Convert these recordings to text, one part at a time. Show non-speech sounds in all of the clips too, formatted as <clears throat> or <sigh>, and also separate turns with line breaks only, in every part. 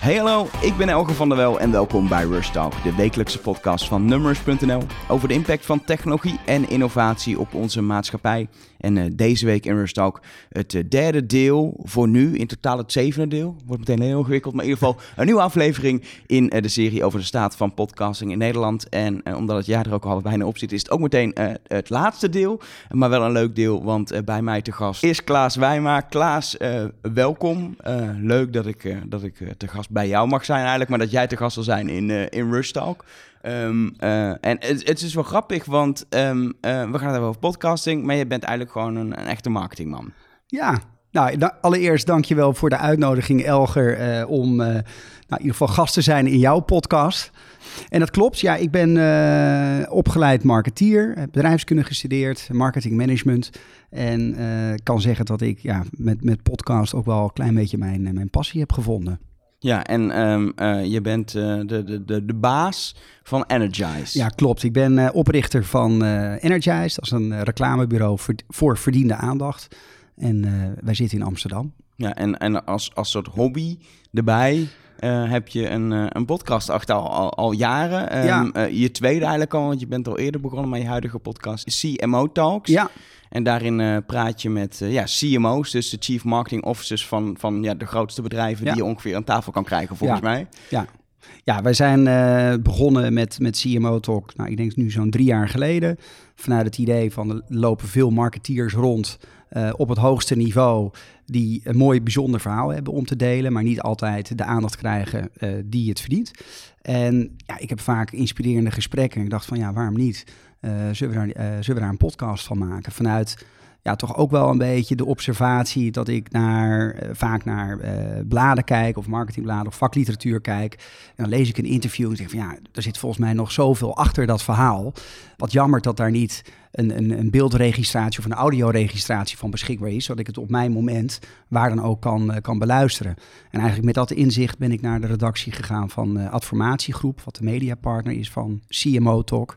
Hey hallo, ik ben Elge van der Wel en welkom bij Rush Talk, de wekelijkse podcast van Numbers.nl over de impact van technologie en innovatie op onze maatschappij. En uh, deze week in Rush Talk het uh, derde deel, voor nu in totaal het zevende deel. Wordt meteen heel ingewikkeld, maar in ieder geval een nieuwe aflevering in uh, de serie over de staat van podcasting in Nederland. En omdat het jaar er ook al bijna op zit, is het ook meteen het laatste deel. Maar wel een leuk deel, want bij mij te gast is Klaas Wijma. Klaas, welkom. leuk dat ik, dat ik te gast bij jou mag zijn eigenlijk, maar dat jij te gast zal zijn in, in Rush Talk. Um, uh, en het, is wel grappig, want um, uh, we gaan het hebben over podcasting, maar je bent eigenlijk gewoon een, een echte marketingman.
Ja, nou, allereerst dankjewel voor de uitnodiging, Elger, uh, om nou, in ieder geval gast te zijn in jouw podcast. En dat klopt, ja, ik ben opgeleid marketeer, bedrijfskunde gestudeerd, marketing management. En kan zeggen dat ik ja, met, met podcast ook wel een klein beetje mijn, mijn passie heb gevonden.
Ja, en um, uh, je bent uh, de, de, de, de baas van Energize.
Ja, klopt. Ik ben uh, oprichter van Energize. Dat is een reclamebureau voor, voor verdiende aandacht. En wij zitten in Amsterdam.
Ja, en, en als, als soort hobby erbij heb je een, een podcast achter al, al, al jaren. Um, ja. je tweede eigenlijk al, want je bent al eerder begonnen met je huidige podcast, CMO Talks.
Ja.
En daarin praat je met ja, CMO's, dus de Chief Marketing Officers van, van ja, de grootste bedrijven die je ongeveer aan tafel kan krijgen, volgens
ja.
mij.
Ja. Ja, wij zijn uh, begonnen met, met CMO Talk, nou, ik denk nu zo'n drie jaar geleden. Vanuit het idee van er lopen veel marketeers rond op het hoogste niveau die een mooi bijzonder verhaal hebben om te delen, maar niet altijd de aandacht krijgen die het verdient. En ja, ik heb vaak inspirerende gesprekken en ik dacht van ja, waarom niet? Zullen, we zullen we daar een podcast van maken? Vanuit ja, toch ook wel een beetje de observatie dat ik naar, uh, vaak naar bladen kijk, of marketingbladen of vakliteratuur kijk. En dan lees ik een interview en zeg van ja, er zit volgens mij nog zoveel achter dat verhaal. Wat jammer dat daar niet een, een, een beeldregistratie of een audioregistratie van beschikbaar is, zodat ik het op mijn moment waar dan ook kan, kan beluisteren. En eigenlijk met dat inzicht ben ik naar de redactie gegaan van uh, Adformatiegroep, wat de mediapartner is van CMO Talk.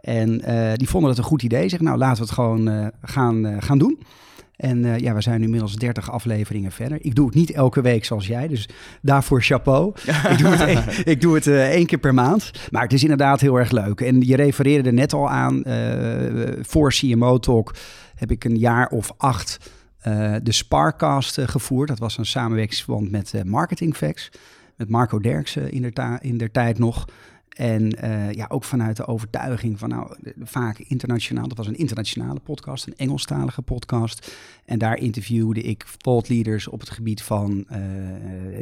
En uh, die vonden het een goed idee. Zeg, nou, laten we het gewoon gaan, gaan doen. En ja, we zijn nu inmiddels 30 afleveringen verder. Ik doe het niet elke week zoals jij, dus daarvoor chapeau. <laughs> ik doe het, één, ik doe het één keer per maand. Maar het is inderdaad heel erg leuk. En je refereerde er net al aan, voor CMO Talk heb ik een jaar of acht de Sparcast gevoerd. Dat was een samenwerkingsverband met Marketing Facts. Met Marco Derksen in der, in der tijd nog. En uh, ja, ook vanuit de overtuiging van, nou, vaak internationaal. Dat was een internationale podcast, een Engelstalige podcast. En daar interviewde ik thought leaders op het gebied van uh,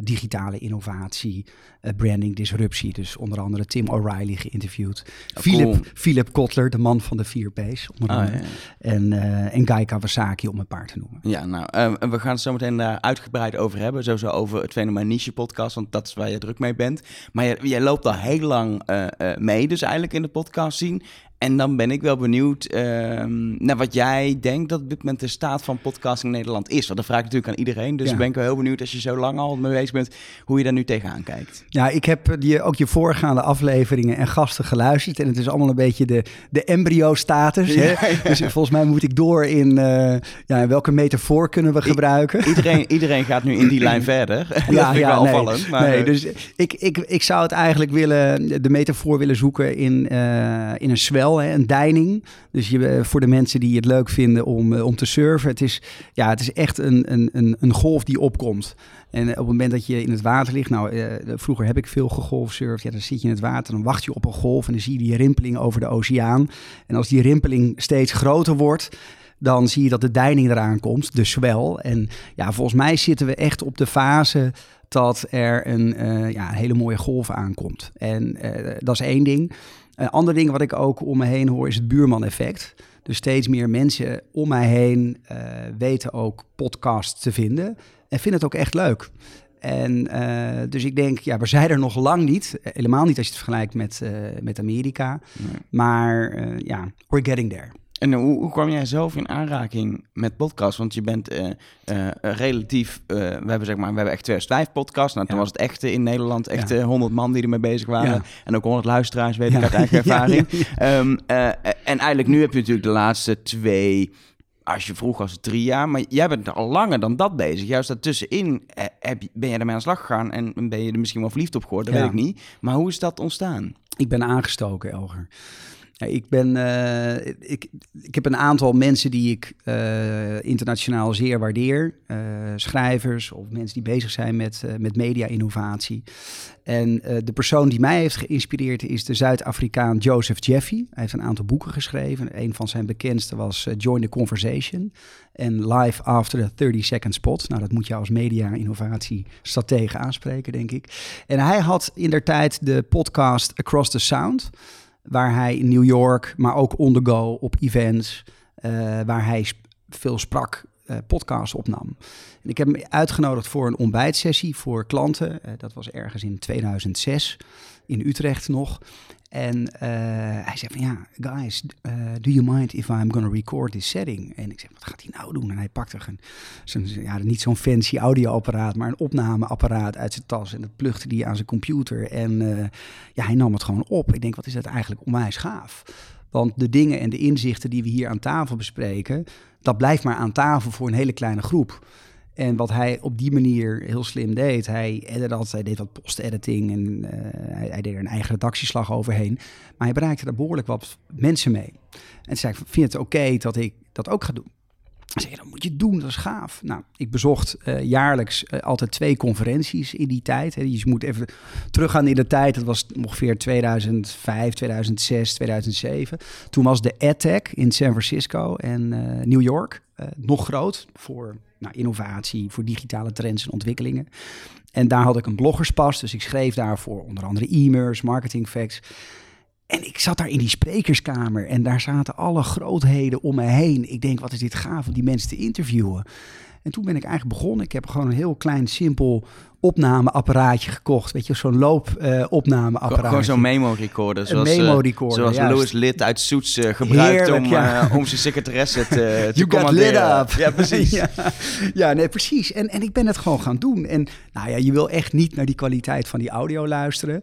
digitale innovatie, uh, branding, disruptie. Dus onder andere Tim O'Reilly geïnterviewd.
Oh,
Philip,
cool.
Philip Kotler, de man van de vier P's, onder
Ah,
andere.
ja.
En, en Guy Kawasaki, om een paar te noemen.
Ja, nou, uh, we gaan het zo meteen daar uitgebreid over hebben. Sowieso over het fenomeen niche podcast, want dat is waar je druk mee bent. Maar jij, jij loopt al heel lang uh, uh, mee, dus eigenlijk in de podcast zien. En dan ben ik wel benieuwd uh, naar wat jij denkt dat op dit moment de staat van podcasting in Nederland is. Want dat vraag ik natuurlijk aan iedereen. Dus
Ja.
ben ik wel heel benieuwd als je zo lang al mee bezig bent, hoe je daar nu tegenaan kijkt.
Ja, ik heb die, ook je voorgaande afleveringen en gasten geluisterd. En het is allemaal een beetje de, de embryo-status.
Ja, ja.
Dus volgens mij moet ik door in eh, ja, welke metafoor kunnen we gebruiken.
Iedereen, iedereen gaat nu in die lijn verder. <laughs> dat vind ik wel
nee,
opvallend. Maar,
nee,
eh,
dus ik, ik, ik zou het eigenlijk willen, de metafoor willen zoeken in, eh, in een zwel, een deining. Dus je, eh, voor de mensen die het leuk vinden om, eh, om te surfen. Het is, ja, het is echt een, een, een, golf die opkomt. En eh, op het moment dat je in het water ligt, nou, eh, vroeger heb ik veel gegolfsurfd. Ja, dan zit je in het water, dan wacht je op een golf en dan zie je die rimpeling over de oceaan. En als die rimpeling steeds groter wordt, dan zie je dat de deining eraan komt, de swell. En ja, volgens mij zitten we echt op de fase dat er een ja, hele mooie golf aankomt. En dat is één ding. Een ander ding wat ik ook om me heen hoor is het buurman-effect. Dus steeds meer mensen om mij heen eh, weten ook podcasts te vinden en vinden het ook echt leuk. En eh, dus ik denk, ja, we zijn er nog lang niet. Helemaal niet als je het vergelijkt met, eh, met Amerika.
Nee.
Maar eh, ja, we're getting there.
En hoe, hoe kwam jij zelf in aanraking met podcast? Want je bent eh, eh, relatief... eh, we hebben zeg maar, we hebben echt 2005 podcast. Nou, toen
Ja.
was het echt eh, in Nederland echt
Ja.
eh, 100 man die ermee bezig waren.
Ja.
En ook 100 luisteraars, weet ik uit <laughs> eigen ervaring. Ehm, eh, en eigenlijk nu heb je natuurlijk de laatste twee... Als je vroeg was het drie jaar, maar jij bent al langer dan dat bezig. Juist daartussenin heb, ben je ermee aan de slag gegaan en ben je er misschien wel verliefd op geworden, dat weet ik niet. Maar hoe is dat ontstaan?
Ik ben aangestoken, Elger. Ik, ben, uh, ik, ik heb een aantal mensen die ik uh, internationaal zeer waardeer. Uh, schrijvers of mensen die bezig zijn met, met media-innovatie. En de persoon die mij heeft geïnspireerd is de Zuid-Afrikaan Joseph Jeffy. Hij heeft een aantal boeken geschreven. Een van zijn bekendste was Join the Conversation en Live After the 30 Second Spot. Nou, dat moet je als media-innovatie stratege aanspreken, denk ik. En hij had in der tijd de podcast Across the Sound waar hij in New York, maar ook on the go op events, uh, waar hij veel sprak, uh, podcasts opnam. En ik heb hem uitgenodigd voor een ontbijtsessie voor klanten. Uh, dat was ergens in 2006 in Utrecht nog. En uh, hij zei van ja, guys, uh, do you mind if I'm gonna record this setting? En ik zeg, wat gaat hij nou doen? En hij pakte een, zijn, ja, niet zo'n fancy audioapparaat, maar een opnameapparaat uit zijn tas. En dat plugde hij aan zijn computer. En uh, ja, hij nam het gewoon op. Ik denk, wat is dat eigenlijk onwijs gaaf? Want de dingen en de inzichten die we hier aan tafel bespreken, dat blijft maar aan tafel voor een hele kleine groep. En wat hij op die manier heel slim deed, hij edit dat, hij deed wat post-editing en uh, hij, hij, deed er een eigen redactieslag overheen. Maar hij bereikte er behoorlijk wat mensen mee. En zei ik, vind het oké dat ik dat ook ga doen? Zeg je, dat moet je doen, dat is gaaf. Nou, ik bezocht uh, jaarlijks uh, altijd twee conferenties in die tijd. Hè. Je moet even teruggaan in de tijd. Dat was ongeveer 2005, 2006, 2007. Toen was de EdTech in San Francisco en New York nog groot voor nou, innovatie, voor digitale trends en ontwikkelingen. En daar had ik een bloggerspas, dus ik schreef daarvoor onder andere e-mails, marketing facts. En ik zat daar in die sprekerskamer en daar zaten alle grootheden om me heen. Ik denk, wat is dit gaaf om die mensen te interviewen. En toen ben ik eigenlijk begonnen. Ik heb gewoon een heel klein, simpel opnameapparaatje gekocht. Weet je, zo'n loopopnameapparaat. Uh,
gewoon zo'n memo-recorder.
Zoals, een memo-recorder,
Zoals juist. Louis Lid uit Soets uh, gebruikt Heerlijk, om, ja. uh, om zijn secretaresse te, <laughs> te commanderen.
Lit up.
Ja, precies. <laughs>
ja. ja, nee, precies. En, en ik ben het gewoon gaan doen. En nou ja, je wil echt niet naar die kwaliteit van die audio luisteren.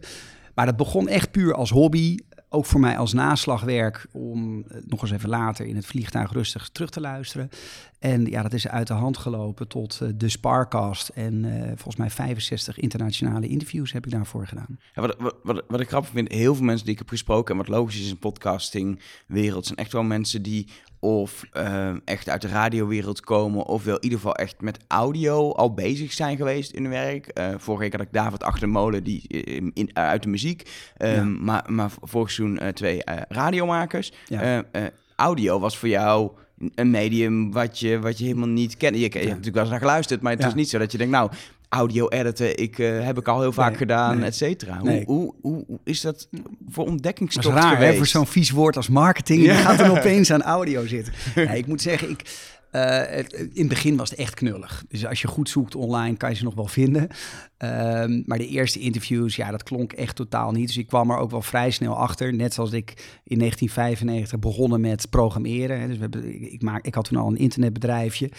Maar dat begon echt puur als hobby ook voor mij als naslagwerk om nog eens even later in het vliegtuig rustig terug te luisteren. En ja, dat is uit de hand gelopen tot uh, de Sparcast. En uh, volgens mij 65 internationale interviews heb ik daarvoor gedaan.
Ja, wat, wat, wat, wat, ik grappig vind, heel veel mensen die ik heb gesproken... en wat logisch is in podcastingwereld... zijn echt wel mensen die of uh, echt uit de radiowereld komen... of wel in ieder geval echt met audio al bezig zijn geweest in hun werk. vorige week had ik David Achtermolen die, in, in, uit de muziek. Ja. maar, maar vorig seizoen twee radiomakers. Ja. audio was voor jou een medium wat je, wat je helemaal niet kent. Je, je hebt natuurlijk wel eens naar geluisterd, maar het is niet zo dat je denkt, nou, audio editen, ik, uh, heb ik al heel vaak nee, gedaan, nee. et cetera. Hoe, hoe, hoe, hoe, is dat voor ontdekkingstocht
dat is raar,
geweest?
Hè, voor zo'n vies woord als marketing, ja. gaat er <laughs> opeens aan audio zitten. ik moet zeggen, ik, het, in het begin was het echt knullig. Dus als je goed zoekt online, kan je ze nog wel vinden. Um, maar de eerste interviews, ja, dat klonk echt totaal niet. Dus ik kwam er ook wel vrij snel achter. Net zoals ik in 1995 begonnen met programmeren. Hè. Dus we hebben, ik, maak, ik had toen al een internetbedrijfje.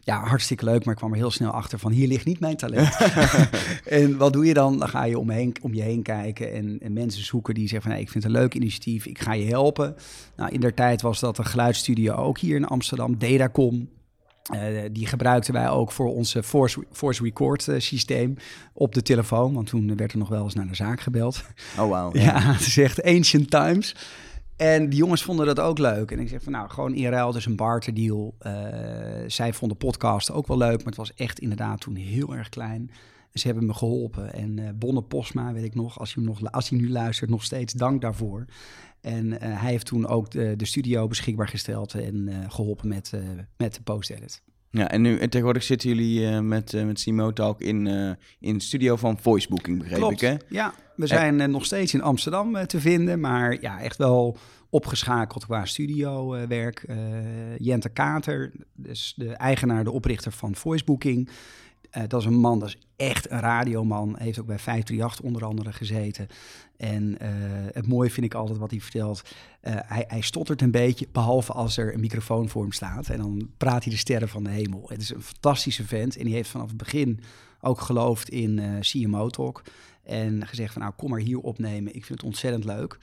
Ja, hartstikke leuk, maar ik kwam er heel snel achter van... hier ligt niet mijn talent. <laughs> en wat doe je dan? Dan ga je om, heen, om je heen kijken en, en mensen zoeken die zeggen van... Hey, ik vind het een leuk initiatief, ik ga je helpen. Nou, in der tijd was dat een geluidsstudio ook hier in Amsterdam, Datacom. Uh, die gebruikten wij ook voor onze Force, Force Record uh, systeem op de telefoon. Want toen werd er nog wel eens naar de zaak gebeld.
Oh, wow. <laughs>
ja, ja het is echt ancient times. En die jongens vonden dat ook leuk. En ik zeg van nou, gewoon in ruil, dus een barterdeal. Uh, zij vonden podcast ook wel leuk, maar het was echt inderdaad toen heel erg klein. Ze hebben me geholpen. En uh, Bonne Posma, weet ik nog, als hij, nog, als hij nu luistert, nog steeds dank daarvoor. En uh, hij heeft toen ook de, de studio beschikbaar gesteld en uh, geholpen met, met de post-edit.
Ja, en nu en tegenwoordig zitten jullie met, met Simo Talk in, in het studio van Voicebooking, begreep
Klopt.
ik hè?
Ja, we zijn nog steeds in Amsterdam te vinden, maar ja, echt wel opgeschakeld qua studiowerk. Jente Kater, dus de eigenaar, de oprichter van Voicebooking. Uh, dat is een man, dat is echt een radioman. Heeft ook bij 538 onder andere gezeten. En uh, het mooie vind ik altijd wat hij vertelt. Uh, hij, hij, stottert een beetje, behalve als er een microfoon voor hem staat. En dan praat hij de sterren van de hemel. Het is een fantastische vent. En die heeft vanaf het begin ook geloofd in CMO Talk. En gezegd van nou, kom maar hier opnemen. Ik vind het ontzettend leuk.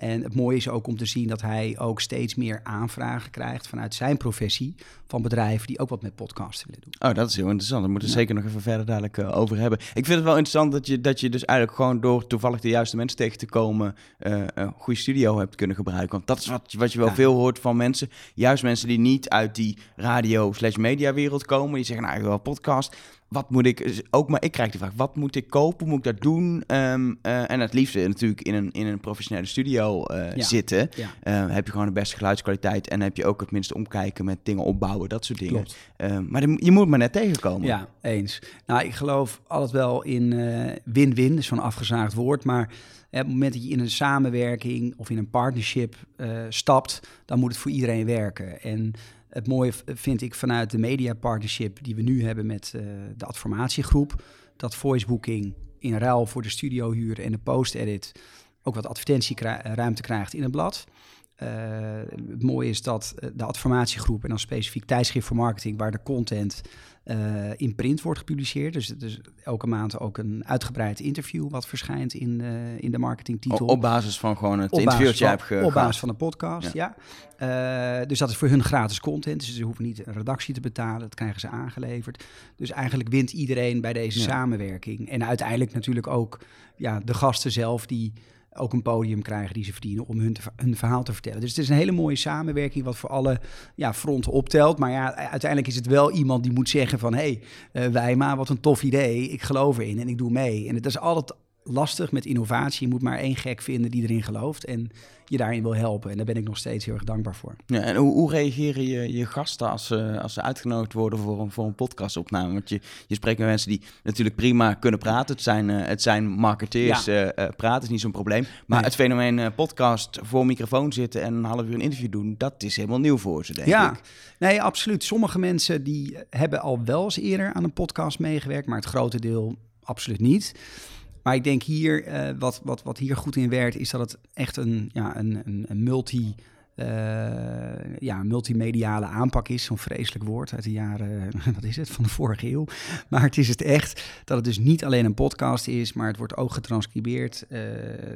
En het mooie is ook om te zien dat hij ook steeds meer aanvragen krijgt vanuit zijn professie van bedrijven die ook wat met podcasten willen doen.
Oh, dat is heel interessant. Daar moeten we zeker nog even verder dadelijk uh, over hebben. Ik vind het wel interessant dat je, dat je dus eigenlijk gewoon door toevallig de juiste mensen tegen te komen uh, een goede studio hebt kunnen gebruiken. Want dat is wat, wat je wel veel hoort van mensen. Juist mensen die niet uit die radio slash media wereld komen. Die zeggen, nou, ik wil een podcast wat moet ik, ook maar ik krijg de vraag, wat moet ik kopen, moet ik dat doen? Um, uh, en het liefste natuurlijk in een, in een professionele studio uh, zitten. Ja. Uh, heb je gewoon de beste geluidskwaliteit en heb je ook het minste omkijken met dingen opbouwen, dat soort dingen. maar de, je moet maar net tegenkomen.
Ja, eens. Nou, ik geloof altijd wel in win-win, dus van afgezaagd woord, maar op het moment dat je in een samenwerking of in een partnership stapt, dan moet het voor iedereen werken. En het mooie vind ik vanuit de media partnership die we nu hebben met uh, de adformatiegroep, dat voicebooking in ruil voor de studiohuur en de post-edit ook wat advertentieruimte krijgt in het blad. Het mooie is dat eh, de adformatiegroep en dan specifiek tijdschrift voor marketing, waar de content uh, in print wordt gepubliceerd. Dus is elke maand ook een uitgebreid interview wat verschijnt in, uh, in de marketingtitel.
Op, basis van gewoon het interview dat je hebt
ge Op basis van de podcast, ja. ja. dus dat is voor hun gratis content. Dus ze hoeven niet een redactie te betalen. Dat krijgen ze aangeleverd. Dus eigenlijk wint iedereen bij deze ja. samenwerking. En uiteindelijk natuurlijk ook ja, de gasten zelf die ook een podium krijgen die ze verdienen om hun, hun verhaal te vertellen. Dus het is een hele mooie samenwerking wat voor alle ja, fronten optelt. Maar ja, uiteindelijk is het wel iemand die moet zeggen van... hé, hey, uh, Wijma, wat een tof idee, ik geloof erin en ik doe mee. En het is altijd lastig met innovatie. Je moet maar één gek vinden die erin gelooft en je daarin wil helpen. En daar ben ik nog steeds heel erg dankbaar voor.
Ja, en hoe, hoe reageren je, je gasten als ze, als ze uitgenodigd worden voor een, voor een podcastopname? Want je, je spreekt met mensen die natuurlijk prima kunnen praten. Het zijn, uh, het zijn marketeers, ja. uh, praten is niet zo'n probleem. Maar nee. het fenomeen podcast voor microfoon zitten en een half uur een interview doen, dat is helemaal nieuw voor ze, denk
ja.
ik.
Nee, absoluut. Sommige mensen die hebben al wel eens eerder aan een podcast meegewerkt, maar het grote deel absoluut niet. Maar ik denk hier, uh, wat, wat, wat hier goed in werkt, is dat het echt een, ja, een, een multi... Uh, ja, multimediale aanpak is, zo'n vreselijk woord uit de jaren, <laughs> wat is het, van de vorige eeuw. Maar het is het echt dat het dus niet alleen een podcast is, maar het wordt ook getranscribeerd. Uh,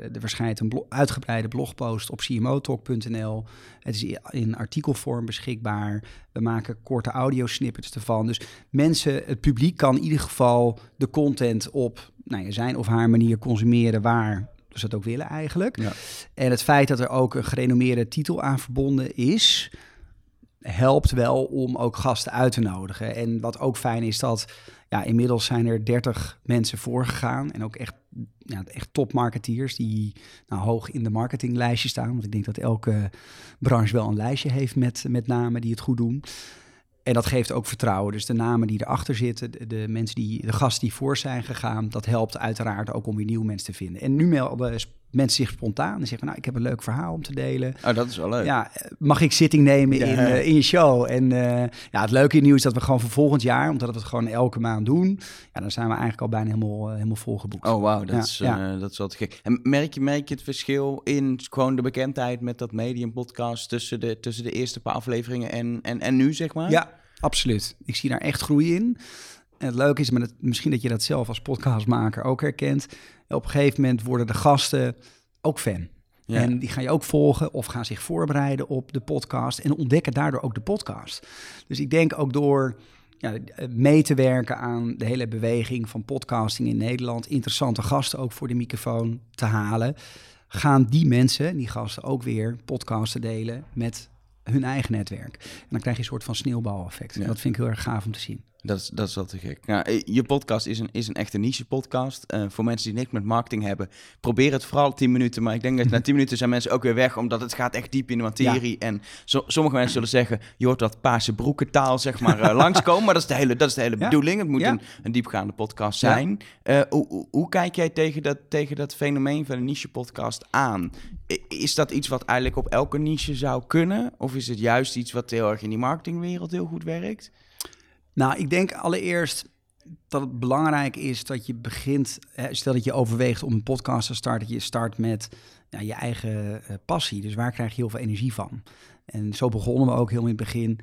er verschijnt een uitgebreide blogpost op cmotalk.nl. Het is in artikelvorm beschikbaar. We maken korte audiosnippets ervan. Dus mensen, het publiek kan in ieder geval de content op nou, zijn of haar manier consumeren waar ze het ook willen eigenlijk. Ja. En het feit dat er ook een gerenommeerde titel aan verbonden is, helpt wel om ook gasten uit te nodigen. En wat ook fijn is dat ja, inmiddels zijn er 30 mensen voorgegaan en ook echt, ja, echt topmarketeers die nou, hoog in de marketinglijstje staan. Want ik denk dat elke branche wel een lijstje heeft met, met namen die het goed doen. En dat geeft ook vertrouwen. Dus de namen die erachter zitten, de, de, mensen die, de gasten die voor zijn gegaan, dat helpt uiteraard ook om weer nieuwe mensen te vinden. En nu melden mensen zich spontaan en zeggen, nou, ik heb een leuk verhaal om te delen.
Oh, dat is wel leuk.
Ja, mag ik zitting nemen ja. in, uh, in je show? En uh, ja, het leuke nieuws is dat we gewoon voor volgend jaar, omdat we het gewoon elke maand doen, ja, dan zijn we eigenlijk al bijna helemaal, uh, helemaal volgeboekt.
Oh, wauw, dat, is, dat is wel te gek. En merk je, merk je het verschil in gewoon de bekendheid met dat medium podcast tussen de, tussen de eerste paar afleveringen en, en, en nu, zeg maar?
Ja, absoluut. Ik zie daar echt groei in. En het leuke is, maar het, misschien dat je dat zelf als podcastmaker ook herkent. Op een gegeven moment worden de gasten ook fan. Ja. En die ga je ook volgen of gaan zich voorbereiden op de podcast en ontdekken daardoor ook de podcast. Dus ik denk ook door ja, mee te werken aan de hele beweging van podcasting in Nederland, interessante gasten ook voor de microfoon te halen, gaan die mensen, die gasten, ook weer podcasten delen met hun eigen netwerk. En dan krijg je een soort van sneeuwbaleffect. Ja. Dat vind ik heel erg gaaf om te zien.
Dat is, dat is wel te gek. Nou, je podcast is een, is een echte niche-podcast. Uh, voor mensen die niks met marketing hebben, probeer het vooral 10 minuten. Maar ik denk dat na 10 minuten zijn mensen ook weer weg, omdat het gaat echt diep in de materie. Ja. En so, sommige mensen zullen zeggen, je hoort wat paarse broekentaal zeg maar uh, <laughs> langskomen. Maar dat is de hele, dat is de hele ja. bedoeling. Het moet een, een, diepgaande podcast zijn. Uh, hoe, hoe, hoe, kijk jij tegen dat, tegen dat fenomeen van een niche-podcast aan? Is dat iets wat eigenlijk op elke niche zou kunnen? Of is het juist iets wat heel erg in die marketingwereld heel goed werkt?
Nou, ik denk allereerst dat het belangrijk is dat je begint, stel dat je overweegt om een podcast te starten, dat je start met je eigen uh, passie. Dus waar krijg je heel veel energie van? En zo begonnen we ook heel in het begin.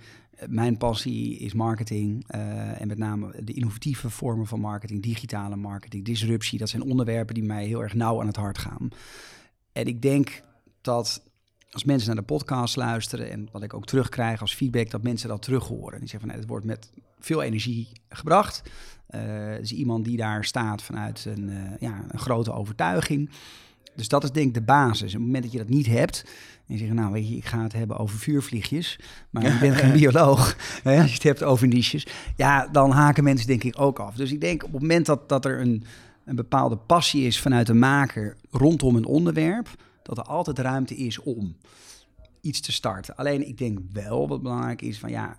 Mijn passie is marketing uh, en met name de innovatieve vormen van marketing, digitale marketing, disruptie. Dat zijn onderwerpen die mij heel erg nauw aan het hart gaan. En ik denk dat als mensen naar de podcast luisteren en wat ik ook terugkrijg als feedback, dat mensen dat terug horen. Die zeggen van nee, het wordt met veel energie gebracht. Uh, is iemand die daar staat vanuit een, uh, ja, een grote overtuiging. Dus dat is denk ik de basis. Op het moment dat je dat niet hebt, en je zegt, nou weet je, ik ga het hebben over vuurvliegjes, maar je bent geen <laughs> bioloog, hè, als je het hebt over niches, ja, dan haken mensen denk ik ook af. Dus ik denk op het moment dat, dat er een, een bepaalde passie is vanuit de maker rondom een onderwerp, dat er altijd ruimte is om iets te starten. Alleen ik denk wel wat belangrijk is van ja,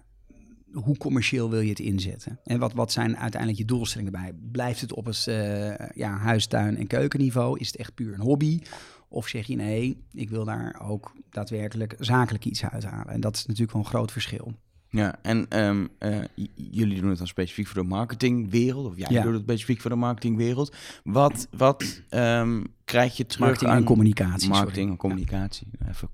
hoe commercieel wil je het inzetten? En wat, wat zijn uiteindelijk je doelstellingen bij? Blijft het op het uh, ja, huistuin- en keukenniveau? Is het echt puur een hobby? Of zeg je nee, ik wil daar ook daadwerkelijk zakelijk iets uit halen? En dat is natuurlijk wel een groot verschil.
Ja, en um, uh, jullie doen het dan specifiek voor de marketingwereld, of jij ja. doet het specifiek voor de marketingwereld. Wat, wat um, krijg je terug
marketing
aan
en communicatie?
Marketing
sorry.
en communicatie. Ja. Even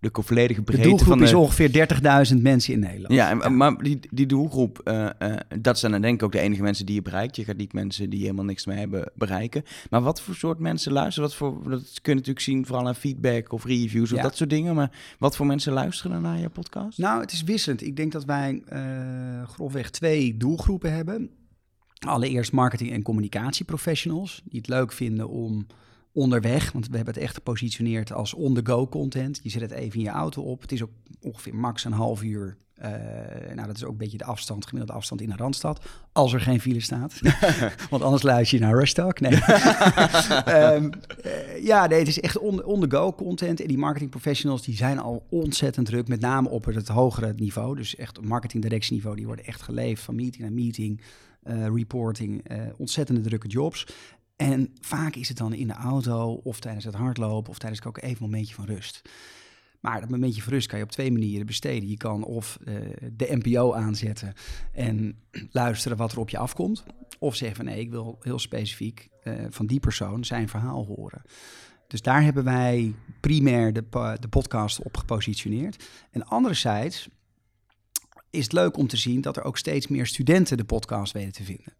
de volledige breedte
de doelgroep
van de...
is ongeveer 30.000 mensen in Nederland.
Ja, maar die, die doelgroep, uh, uh, dat zijn dan denk ik ook de enige mensen die je bereikt. Je gaat niet mensen die helemaal niks mee hebben bereiken. Maar wat voor soort mensen luisteren? Wat voor, dat kun je natuurlijk zien vooral aan feedback of reviews of ja. dat soort dingen. Maar wat voor mensen luisteren dan naar je podcast?
Nou, het is wisselend. Ik denk dat wij uh, grofweg twee doelgroepen hebben. Allereerst marketing- en communicatieprofessionals die het leuk vinden om onderweg, want we hebben het echt gepositioneerd als on-the-go content. Je zet het even in je auto op. Het is ook ongeveer max een half uur. Uh, nou, dat is ook een beetje de afstand, gemiddelde afstand in een randstad. Als er geen file staat. <laughs> want anders luister je naar Rush Talk. Nee. um, <laughs> uh, ja, nee, het is echt on-the-go on content. En die marketing professionals die zijn al ontzettend druk. Met name op het hogere niveau. Dus echt marketing directieniveau. Die worden echt geleefd van meeting naar meeting. Uh, reporting, ontzettende drukke jobs. En vaak is het dan in de auto of tijdens het hardlopen of tijdens ook even een momentje van rust. Maar dat momentje van rust kan je op twee manieren besteden. Je kan of uh, de NPO aanzetten en <clears throat> luisteren wat er op je afkomt. Of zeggen van nee, ik wil heel specifiek uh, van die persoon zijn verhaal horen. Dus daar hebben wij primair de, de podcast op gepositioneerd. En anderzijds is het leuk om te zien dat er ook steeds meer studenten de podcast weten te vinden.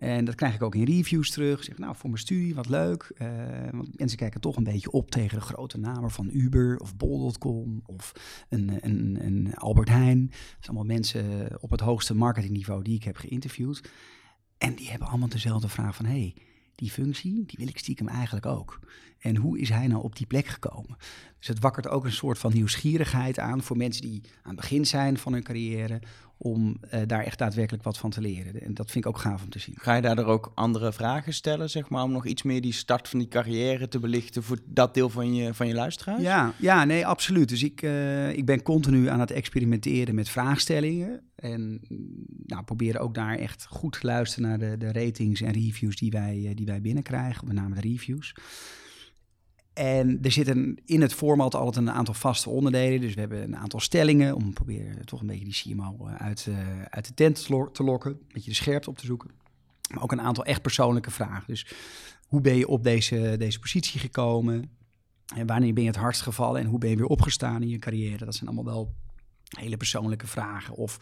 En dat krijg ik ook in reviews terug. Zeg, nou, voor mijn studie, wat leuk. Uh, want mensen kijken toch een beetje op tegen de grote namen van Uber of Bol.com of een, een, een Albert Heijn. Dat zijn allemaal mensen op het hoogste marketingniveau die ik heb geïnterviewd. En die hebben allemaal dezelfde vraag van, hey, die functie, die wil ik stiekem eigenlijk ook. En hoe is hij nou op die plek gekomen? Dus het wakkert ook een soort van nieuwsgierigheid aan voor mensen die aan het begin zijn van hun carrière, om uh, daar echt daadwerkelijk wat van te leren. En dat vind ik ook gaaf om te zien.
Ga je daardoor ook andere vragen stellen, zeg maar, om nog iets meer die start van die carrière te belichten voor dat deel van je, van je luisteraars?
Ja, ja, nee, absoluut. Dus ik, uh, ik ben continu aan het experimenteren met vraagstellingen. En nou, proberen ook daar echt goed te luisteren naar de, de ratings en reviews die wij, die wij binnenkrijgen, met name de reviews. En er zitten in het format altijd een aantal vaste onderdelen. Dus we hebben een aantal stellingen om proberen toch een beetje die CMO uit, uh, uit de tent te lokken. Een beetje de scherpte op te zoeken. Maar ook een aantal echt persoonlijke vragen. Dus hoe ben je op deze, deze positie gekomen? En wanneer ben je het hardst gevallen? En hoe ben je weer opgestaan in je carrière? Dat zijn allemaal wel hele persoonlijke vragen. Of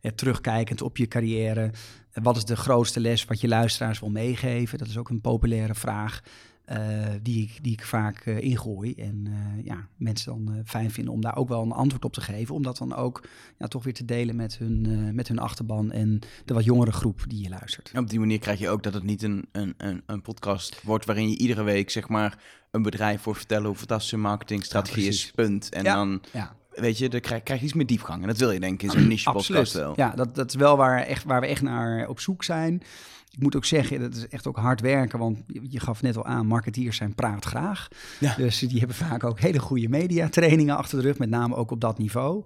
eh, terugkijkend op je carrière. Wat is de grootste les wat je luisteraars wil meegeven? Dat is ook een populaire vraag. Uh, die, ik, die ik vaak uh, ingooi. En uh, ja, mensen dan fijn vinden om daar ook wel een antwoord op te geven. Om dat dan ook ja, toch weer te delen met hun, met hun achterban en de wat jongere groep die je luistert.
En op die manier krijg je ook dat het niet een, een, een, een podcast wordt waarin je iedere week zeg maar een bedrijf voor vertellen hoe fantastische marketingstrategie ja, is, punt. En
ja,
dan
ja.
weet je, dan krijg, krijg je iets meer diepgang. En dat wil je denk ik in zo'n <clears throat> niche podcast wel.
Ja, dat, dat is wel waar, echt, waar we echt naar op zoek zijn. Ik moet ook zeggen, dat is echt ook hard werken, want je gaf net al aan, marketeers zijn praat graag. Ja. Dus die hebben vaak ook hele goede mediatrainingen achter de rug, met name ook op dat niveau.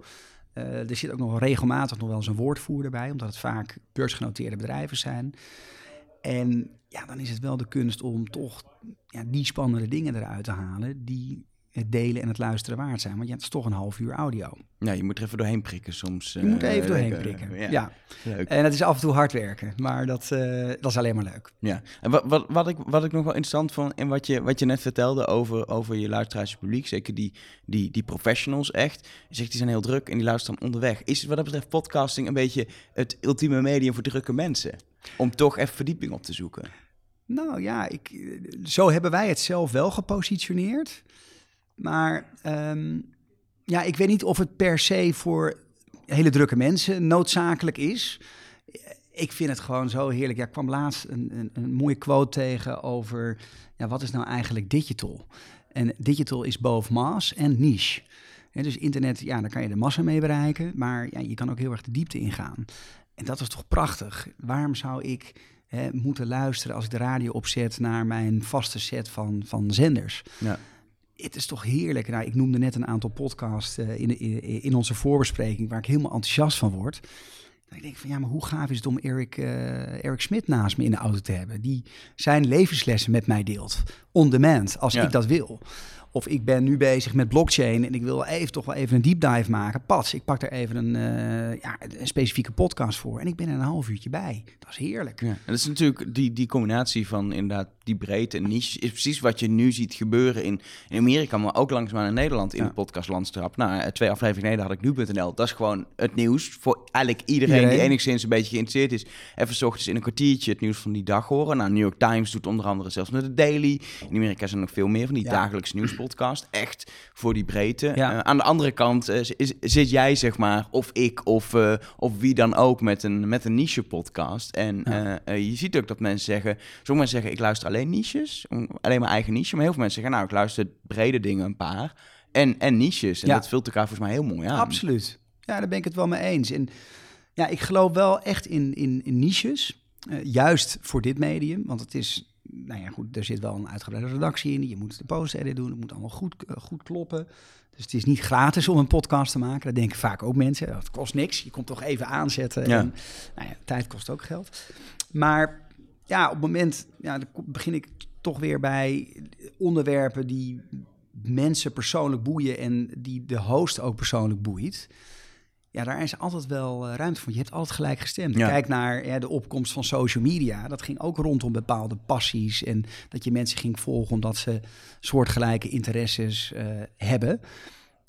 Uh, er zit ook nog regelmatig nog wel eens een woordvoerder bij, omdat het vaak beursgenoteerde bedrijven zijn. En ja, dan is het wel de kunst om toch ja, die spannende dingen eruit te halen die het delen en het luisteren waard zijn. Want ja, het is toch een half uur audio.
Ja, je moet er even doorheen prikken soms.
Je uh, moet er even doorheen leuk, prikken, ja. ja.
Leuk.
En het is af en toe hard werken, maar dat, uh, dat is alleen maar leuk.
Ja, en wat, wat, wat, ik, wat ik nog wel interessant vond in wat je, wat je net vertelde over, over je luisteraars publiek, zeker die, die, die professionals echt, je zegt die zijn heel druk en die luisteren onderweg. Is wat dat betreft podcasting een beetje het ultieme medium voor drukke mensen? Om toch even verdieping op te zoeken?
Nou ja, ik, zo hebben wij het zelf wel gepositioneerd. Maar ehm, ja, ik weet niet of het per se voor hele drukke mensen noodzakelijk is. Ik vind het gewoon zo heerlijk. Ja, ik kwam laatst een, een, een mooie quote tegen over... Ja, wat is nou eigenlijk digital? En digital is both mass en niche. dus internet, ja, daar kan je de massa mee bereiken, maar ja, je kan ook heel erg de diepte ingaan. En dat is toch prachtig. Waarom zou ik hè, moeten luisteren als ik de radio opzet naar mijn vaste set van, van zenders?
Ja.
Het is toch heerlijk. Nou, ik noemde net een aantal podcasts uh, in, in, in, onze voorbespreking waar ik helemaal enthousiast van word. Dan denk ik van ja, maar hoe gaaf is het om Eric, uh, Eric Smit naast me in de auto te hebben, die zijn levenslessen met mij deelt, on demand, als
Ja.
ik dat wil. Of ik ben nu bezig met blockchain en ik wil even, toch wel even een deep dive maken. Pas, ik pak er even een, eh, ja, een specifieke podcast voor en ik ben er een half uurtje bij. Dat is heerlijk.
Ja, en dat is natuurlijk die, die combinatie van inderdaad die breedte en niche is precies wat je nu ziet gebeuren in, in Amerika, maar ook langzaam in Nederland in
Ja.
de podcastlandstrap. Nou, eh, twee afleveringen geleden had ik nu.nl. Dat is gewoon het nieuws voor eigenlijk iedereen,
Iedereen.
die enigszins een beetje geïnteresseerd is. Even 's ochtends in een kwartiertje het nieuws van die dag horen. Nou, New York Times doet onder andere zelfs met de Daily. In Amerika zijn er nog veel meer van die
Ja.
dagelijkse nieuwspodcast. Echt voor die breedte.
Ja.
Eh, aan de andere kant eh, is, zit jij, zeg maar, of ik, of, eh, of wie dan ook met een, met een niche podcast. En
Ja.
je ziet ook dat mensen zeggen, sommige mensen zeggen ik luister alleen niches, alleen mijn eigen niche. Maar heel veel mensen zeggen nou ik luister brede dingen een paar en, en niches. En
Ja.
dat vult elkaar volgens mij heel mooi aan.
Absoluut. Ja, daar ben ik het wel mee eens. En ja, ik geloof wel echt in, in, in niches. juist voor dit medium. Want het is, nou ja, goed, er zit wel een uitgebreide redactie in. Je moet de post-edit doen. Het moet allemaal goed, eh, goed kloppen. Dus het is niet gratis om een podcast te maken. Dat denken vaak ook mensen. Het kost niks. Je komt toch even aanzetten.
Ja.
En, nou ja, tijd kost ook geld. Maar ja, op het moment ja, dan begin ik toch weer bij onderwerpen die mensen persoonlijk boeien en die de host ook persoonlijk boeit. Ja, daar is altijd wel eh, ruimte voor. Je hebt altijd gelijk gestemd.
Ja.
Kijk naar ja, de opkomst van social media. Dat ging ook rondom bepaalde passies. En dat je mensen ging volgen omdat ze soortgelijke interesses eh, hebben.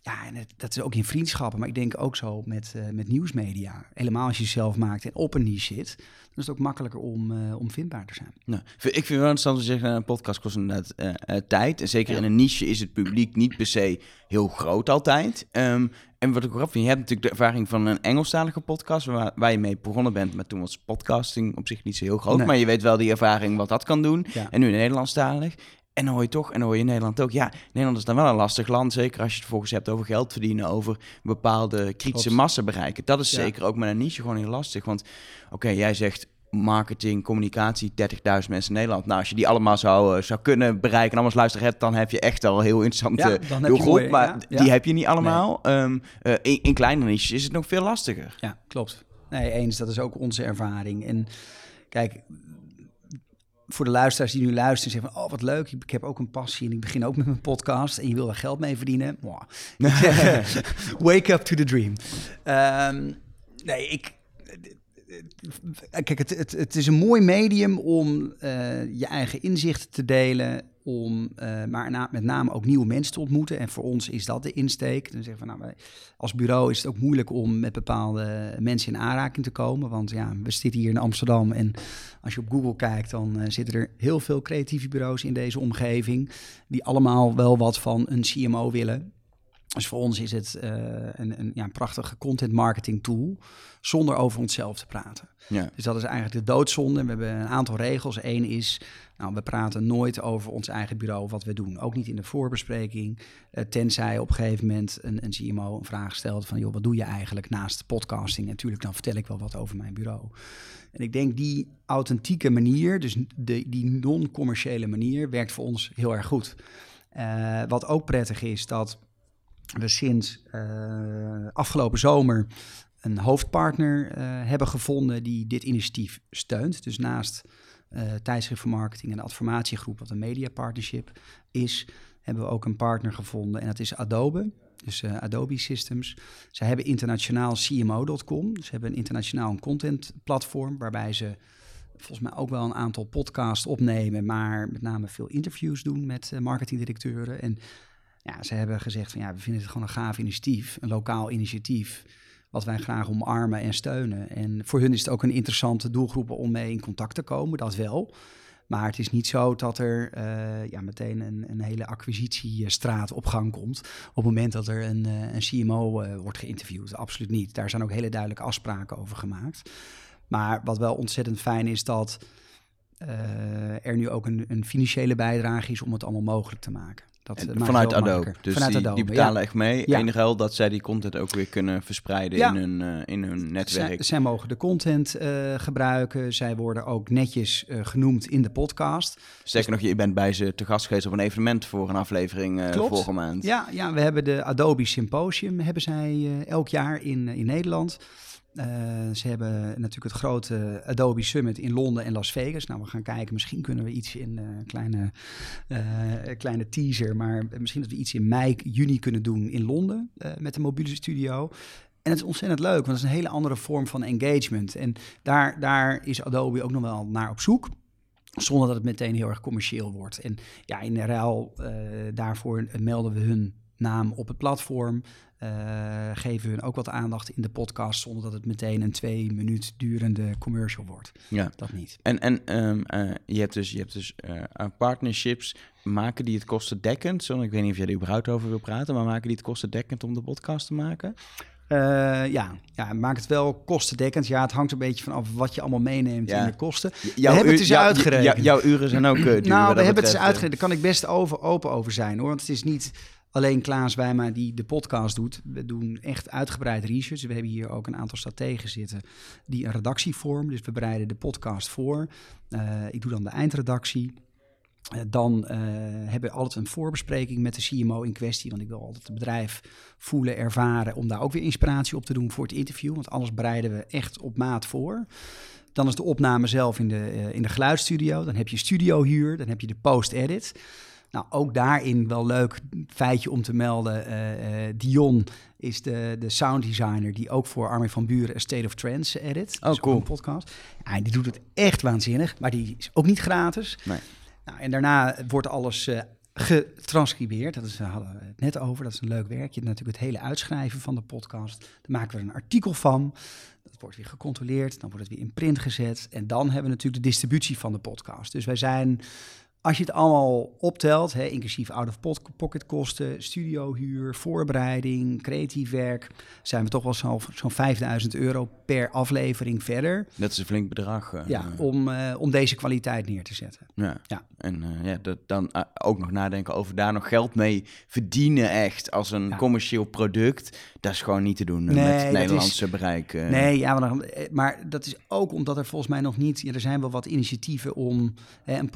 Ja, en het, dat is ook in vriendschappen. Maar ik denk ook zo met, eh, met nieuwsmedia. Helemaal als je zelf maakt en op een niche zit. Dan is het ook makkelijker om, eh, om vindbaar te zijn.
Nou, ik vind het wel interessant te zeggen, een podcast kost inderdaad eh, tijd. En zeker
Ja.
in een niche is het publiek niet per se heel groot altijd. Ehm, en wat ik ook vind, je hebt natuurlijk de ervaring van een Engelstalige podcast, waar, waar je mee begonnen bent. Maar toen was podcasting op zich niet zo heel groot.
Nee.
Maar je weet wel die ervaring wat dat kan doen.
Ja.
En nu in Nederlandstalig. En dan hoor je toch, en dan hoor je in Nederland ook, ja, Nederland is dan wel een lastig land. Zeker als je het vervolgens hebt over geld verdienen, over bepaalde kritische
Klopt.
massa bereiken. Dat is
Ja.
zeker ook met een niche gewoon heel lastig. Want oké, jij zegt marketing, communicatie, 30.000 mensen in Nederland. Nou, als je die allemaal zou, eh, zou kunnen bereiken en allemaal luisteren hebt, dan heb je echt al heel interessante
Ja,
doelgroep. maar
ja,
die heb je niet allemaal. Ehm, eh, in, in kleinere niches is het nog veel lastiger.
Ja, klopt. Nee, eens. Dat is ook onze ervaring. En kijk, voor de luisteraars die nu luisteren, zeggen van, oh wat leuk, ik heb ook een passie en ik begin ook met mijn podcast en je wil er geld mee verdienen. Zeg, <laughs> <laughs> Wake up to the dream. Ehm, nee, ik... Kijk, het, het, het is een mooi medium om eh, je eigen inzichten te delen, om eh, maar na- met name ook nieuwe mensen te ontmoeten. En voor ons is dat de insteek. Dan zeggen we, nou, als bureau is het ook moeilijk om met bepaalde mensen in aanraking te komen. Want ja, we zitten hier in Amsterdam en als je op Google kijkt, dan eh, zitten er heel veel creatieve bureaus in deze omgeving. Die allemaal wel wat van een CMO willen. Dus voor ons is het eh, een, een, ja, een prachtige content marketing tool, zonder over onszelf te praten.
Ja.
Dus dat is eigenlijk de doodzonde. We hebben een aantal regels. Eén is, nou, we praten nooit over ons eigen bureau, wat we doen. Ook niet in de voorbespreking. Eh, tenzij op een gegeven moment een, een CMO een vraag stelt van, joh, wat doe je eigenlijk naast podcasting? Natuurlijk, dan vertel ik wel wat over mijn bureau. En ik denk die authentieke manier, dus de, die non-commerciële manier, werkt voor ons heel erg goed. Eh, wat ook prettig is, dat we sinds eh, afgelopen zomer een hoofdpartner eh, hebben gevonden die dit initiatief steunt. Dus naast eh tijdschrift voor marketing en de adformatiegroep, wat een media partnership is, hebben we ook een partner gevonden en dat is Adobe. Dus Adobe Systems. Zij hebben internationaal CMO.com. Ze hebben een internationaal een content platform waarbij ze volgens mij ook wel een aantal podcasts opnemen, maar met name veel interviews doen met marketingdirecteuren. En ja, ze hebben gezegd van ja, we vinden het gewoon een gaaf initiatief, een lokaal initiatief, wat wij graag omarmen en steunen. En voor hun is het ook een interessante doelgroep om mee in contact te komen, dat wel. Maar het is niet zo dat er uh, ja, meteen een, een hele acquisitiestraat op gang komt. op het moment dat er een, een CMO wordt geïnterviewd. Absoluut niet. Daar zijn ook hele duidelijke afspraken over gemaakt. Maar wat wel ontzettend fijn is dat er nu ook een, een, financiële bijdrage is om het allemaal mogelijk te maken.
Dat vanuit Adobe. Dus vanuit die, betalen echt mee. Ja. Enige dat zij die content ook weer kunnen verspreiden in, hun, uh, in hun netwerk.
Zij, zij mogen de content uh, gebruiken. Zij worden ook netjes genoemd in de podcast.
Zeker nog, je bent bij ze te gast geweest op een evenement voor een aflevering vorige maand.
Ja, ja, we hebben de Adobe Symposium hebben zij elk jaar in, in Nederland. Uh, ze hebben natuurlijk het grote Adobe Summit in Londen en Las Vegas. Nou, we gaan kijken. Misschien kunnen we iets in een uh, kleine, uh, kleine teaser. Maar misschien dat we iets in mei, juni kunnen doen in Londen met de mobiele studio. En het is ontzettend leuk, want het is een hele andere vorm van engagement. En daar, daar is Adobe ook nog wel naar op zoek. Zonder dat het meteen heel erg commercieel wordt. En ja, in ruil daarvoor melden we hun naam op het platform. Uh, geven hun ook wat aandacht in de podcast zonder dat het meteen een twee minuut durende commercial wordt. Ja. Dat niet.
En, en um, uh, je hebt dus, je hebt dus uh, partnerships, maken die het kostendekkend? Zo, ik weet niet of jij er überhaupt over wil praten, maar maken die het kostendekkend om de podcast te maken?
ja, ja, maak het wel kostendekkend. Ja, het hangt een beetje vanaf wat je allemaal meeneemt in de kosten. we hebben het uitgerekend.
jouw uren zijn ook <clears throat> duur.
Nou, we hebben het eens uitgerekend. Daar kan ik best over, open over zijn hoor. Want het is niet Alleen Klaas Wijma die de podcast doet. We doen echt uitgebreid research. We hebben hier ook een aantal strategen zitten die een redactie vormen. Dus we bereiden de podcast voor. Uh, ik doe dan de eindredactie. Uh, dan uh, hebben we altijd een voorbespreking met de CMO in kwestie. Want ik wil altijd het bedrijf voelen, ervaren. Om daar ook weer inspiratie op te doen voor het interview. Want anders bereiden we echt op maat voor. Dan is de opname zelf in de, in de geluidsstudio. Dan heb je studiohuur. Dan heb je de post-edit. Nou, ook daarin wel leuk feitje om te melden. Uh, Dion is de, de sound designer die ook voor Armin van Buren A State of Trance edit.
Oh, cool. Een
podcast. Ja, die doet het echt waanzinnig, maar die is ook niet gratis. Nee. Nou, en daarna wordt alles uh, getranscribeerd. Dat is, hadden we het net over. Dat is een leuk werk. Je hebt natuurlijk het hele uitschrijven van de podcast. Daar maken we een artikel van. Dat wordt weer gecontroleerd. Dan wordt het weer in print gezet. En dan hebben we natuurlijk de distributie van de podcast. Dus wij zijn als je het allemaal optelt, hè, inclusief out-of-pocket kosten, studiohuur, voorbereiding, creatief werk, zijn we toch wel zo'n zo 5000 euro per aflevering verder.
Dat is een flink bedrag. Uh,
ja, om, uh, om deze kwaliteit neer te zetten.
Ja, ja. en uh, ja, dat, dan ook nog nadenken over daar nog geld mee verdienen echt als een commercieel product. Dat is gewoon niet te doen nee, met het Nederlandse is, bereik.
Nee, ja, maar, maar, dat is ook omdat er volgens mij nog niet, ja, er zijn wel wat initiatieven om hè, een,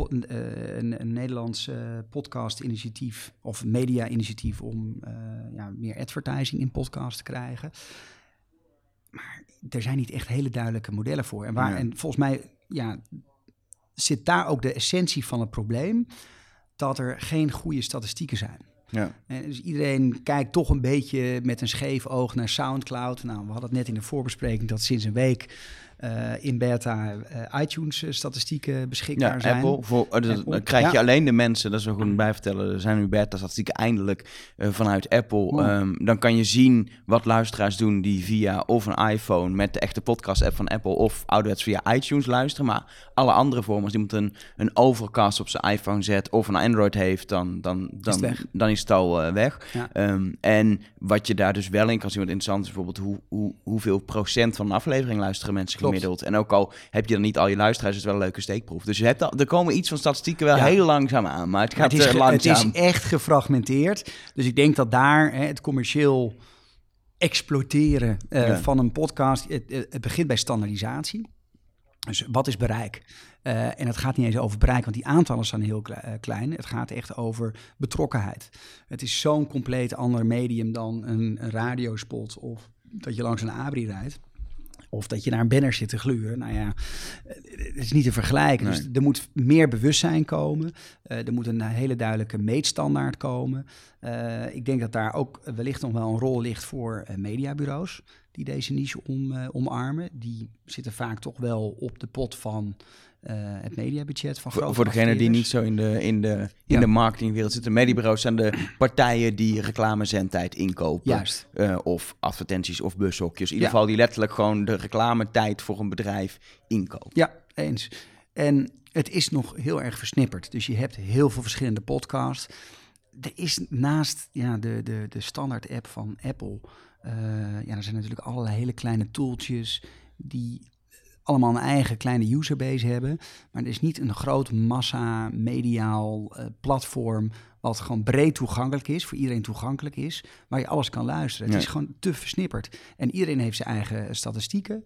een, een Nederlands uh, podcast-initiatief of media-initiatief om uh, ja, meer advertising in podcast te krijgen. Maar er zijn niet echt hele duidelijke modellen voor. En, waar, en volgens mij ja, zit daar ook de essentie van het probleem, dat er geen goede statistieken zijn. Ja. En dus iedereen kijkt toch een beetje met een scheef oog naar SoundCloud. Nou, we hadden het net in de voorbespreking dat sinds een week uh, in beta uh, iTunes-statistieken beschikbaar ja, zijn.
Apple, voor, uh, dan krijg je alleen de mensen, dat is wel goed bij vertellen, er zijn nu beta-statistieken eindelijk vanuit Apple. Um, dan kan je zien wat luisteraars doen die via of een iPhone met de echte podcast-app van Apple of ouderwets via iTunes luisteren. Maar alle andere vormen, als iemand een, een overcast op zijn iPhone zet of een Android heeft, dan, dan, dan, is, dan is het al weg. Ja. Um, en wat je daar dus wel in kan zien, wat interessant is bijvoorbeeld hoe, hoe, hoeveel procent van een aflevering luisteren mensen en ook al heb je dan niet al je luisteraars, is het wel een leuke steekproef. Dus je hebt al, er komen iets van statistieken wel heel langzaam aan. Maar het gaat
het is,
langzaam.
Het is echt gefragmenteerd. Dus ik denk dat daar hè, het commercieel exploiteren uh, van een podcast, het, het, begint bij standaardisatie. Dus wat is bereik? Uh, en het gaat niet eens over bereik, want die aantallen zijn heel klein. Het gaat echt over betrokkenheid. Het is zo'n compleet ander medium dan een, een radiospot of dat je langs een abri rijdt. Of dat je naar een banner zit te gluren. Nou ja, het is niet te vergelijken. Dus er moet meer bewustzijn komen. Uh, er moet een hele duidelijke meetstandaard komen. Uh, ik denk dat daar ook wellicht nog wel een rol ligt voor mediabureaus die deze niche om, omarmen. Die zitten vaak toch wel op de pot van uh, het mediabudget van grote
Voor, degene die niet zo in de, in de, in de marketingwereld zitten. Mediabureaus zijn de partijen die reclamezendtijd inkopen. Juist. Uh, of advertenties of bushokjes. In ieder geval die letterlijk gewoon de reclametijd voor een bedrijf inkopen.
Ja, eens. En het is nog heel erg versnipperd. Dus je hebt heel veel verschillende podcasts. Er is naast ja, de, de, de standaard app van Apple... Uh, ja, er zijn natuurlijk allerlei hele kleine tooltjes... die allemaal een eigen kleine userbase hebben. Maar er is niet een groot massa mediaal uh, platform wat gewoon breed toegankelijk is, voor iedereen toegankelijk is, waar je alles kan luisteren. Het is gewoon te versnipperd. En iedereen heeft zijn eigen statistieken.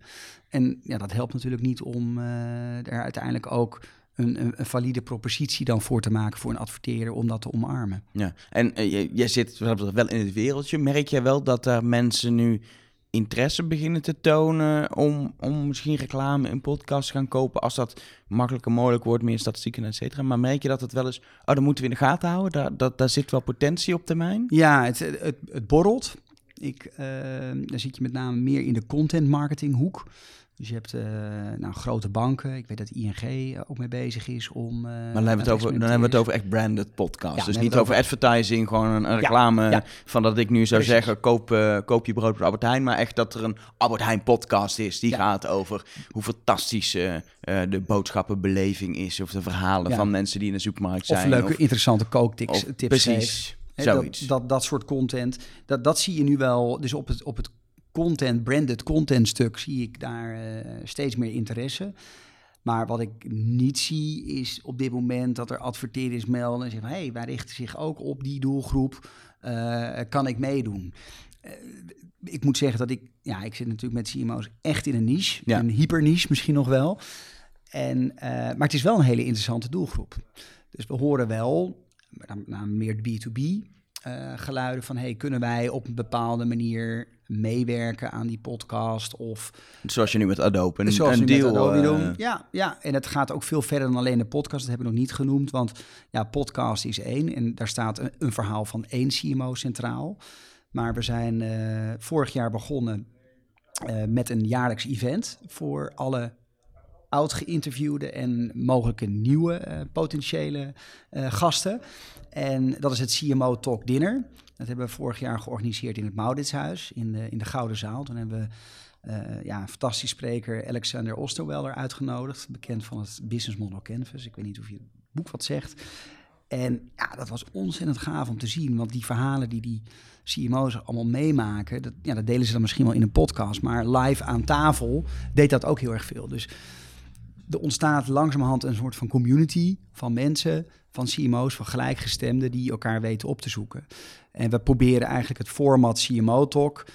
En ja, dat helpt natuurlijk niet om uh, er uiteindelijk ook een, een, een, valide propositie dan voor te maken voor een adverteerder om dat te omarmen.
Ja, en uh, jij zit wel in het wereldje. Merk jij wel dat er mensen nu interesse beginnen te tonen om, om misschien reclame in podcast te gaan kopen als dat makkelijker mogelijk wordt, meer statistieken, et cetera. Maar merk je dat het wel eens, oh, dan moeten we in de gaten houden, daar, dat, daar zit wel potentie op termijn?
Ja, het, het, het borrelt. Ik, uh, dan zit je met name meer in de content marketing hoek. Dus je hebt uh, nou, grote banken. Ik weet dat ING eh, ook mee bezig is om. Uh,
maar dan hebben, we het over, dan hebben we het over echt branded podcast. dus niet over, advertising, gewoon een, een reclame van dat ik nu zou zeggen: koop, uh, koop je brood bij Albert Heijn. Maar echt dat er een Albert Heijn podcast is. Die gaat over hoe fantastisch de boodschappenbeleving is. Of de verhalen van mensen die in de supermarkt zijn.
Of leuke, of, interessante kooktips. Tips
precies.
Dat, dat, dat soort content. Dat, dat zie je nu wel. Dus op het, op het content, branded content stuk zie ik daar uh, steeds meer interesse. Maar wat ik niet zie is op dit moment dat er adverteerders melden en zeggen: hé, hey, wij richten zich ook op die doelgroep. Uh, kan ik meedoen? Uh, ik moet zeggen dat ik, ja, ik zit natuurlijk met CMO's echt in een niche, ja. een hyperniche misschien nog wel. En, maar het is wel een hele interessante doelgroep. Dus we horen wel, naar meer B2B, uh, geluiden van hey, kunnen wij op een bepaalde manier meewerken aan die podcast of
zoals je nu met Adobe
een, zoals een deal Adobe uh... doen. Ja, ja, en het gaat ook veel verder dan alleen de podcast. Dat hebben we nog niet genoemd, want ja, podcast is één en daar staat een, een verhaal van één CMO centraal. Maar we zijn uh, vorig jaar begonnen met een jaarlijks event voor alle oud geïnterviewde en mogelijke nieuwe potentiële gasten. En dat is het CMO Talk Dinner. Dat hebben we vorig jaar georganiseerd in het Mauritshuis, in de, in de Gouden Zaal. Toen hebben we uh, ja, een fantastisch spreker Alexander Osterweller uitgenodigd, bekend van het Business Model Canvas. Ik weet niet of je het boek wat zegt. En ja, dat was ontzettend gaaf om te zien, want die verhalen die die CMO's allemaal meemaken, dat, ja, dat delen ze dan misschien wel in een podcast, maar live aan tafel deed dat ook heel erg veel. Dus er ontstaat langzamerhand een soort van community van mensen van CMO's, van gelijkgestemden, die elkaar weten op te zoeken. En we proberen eigenlijk het format CMO Talk uh,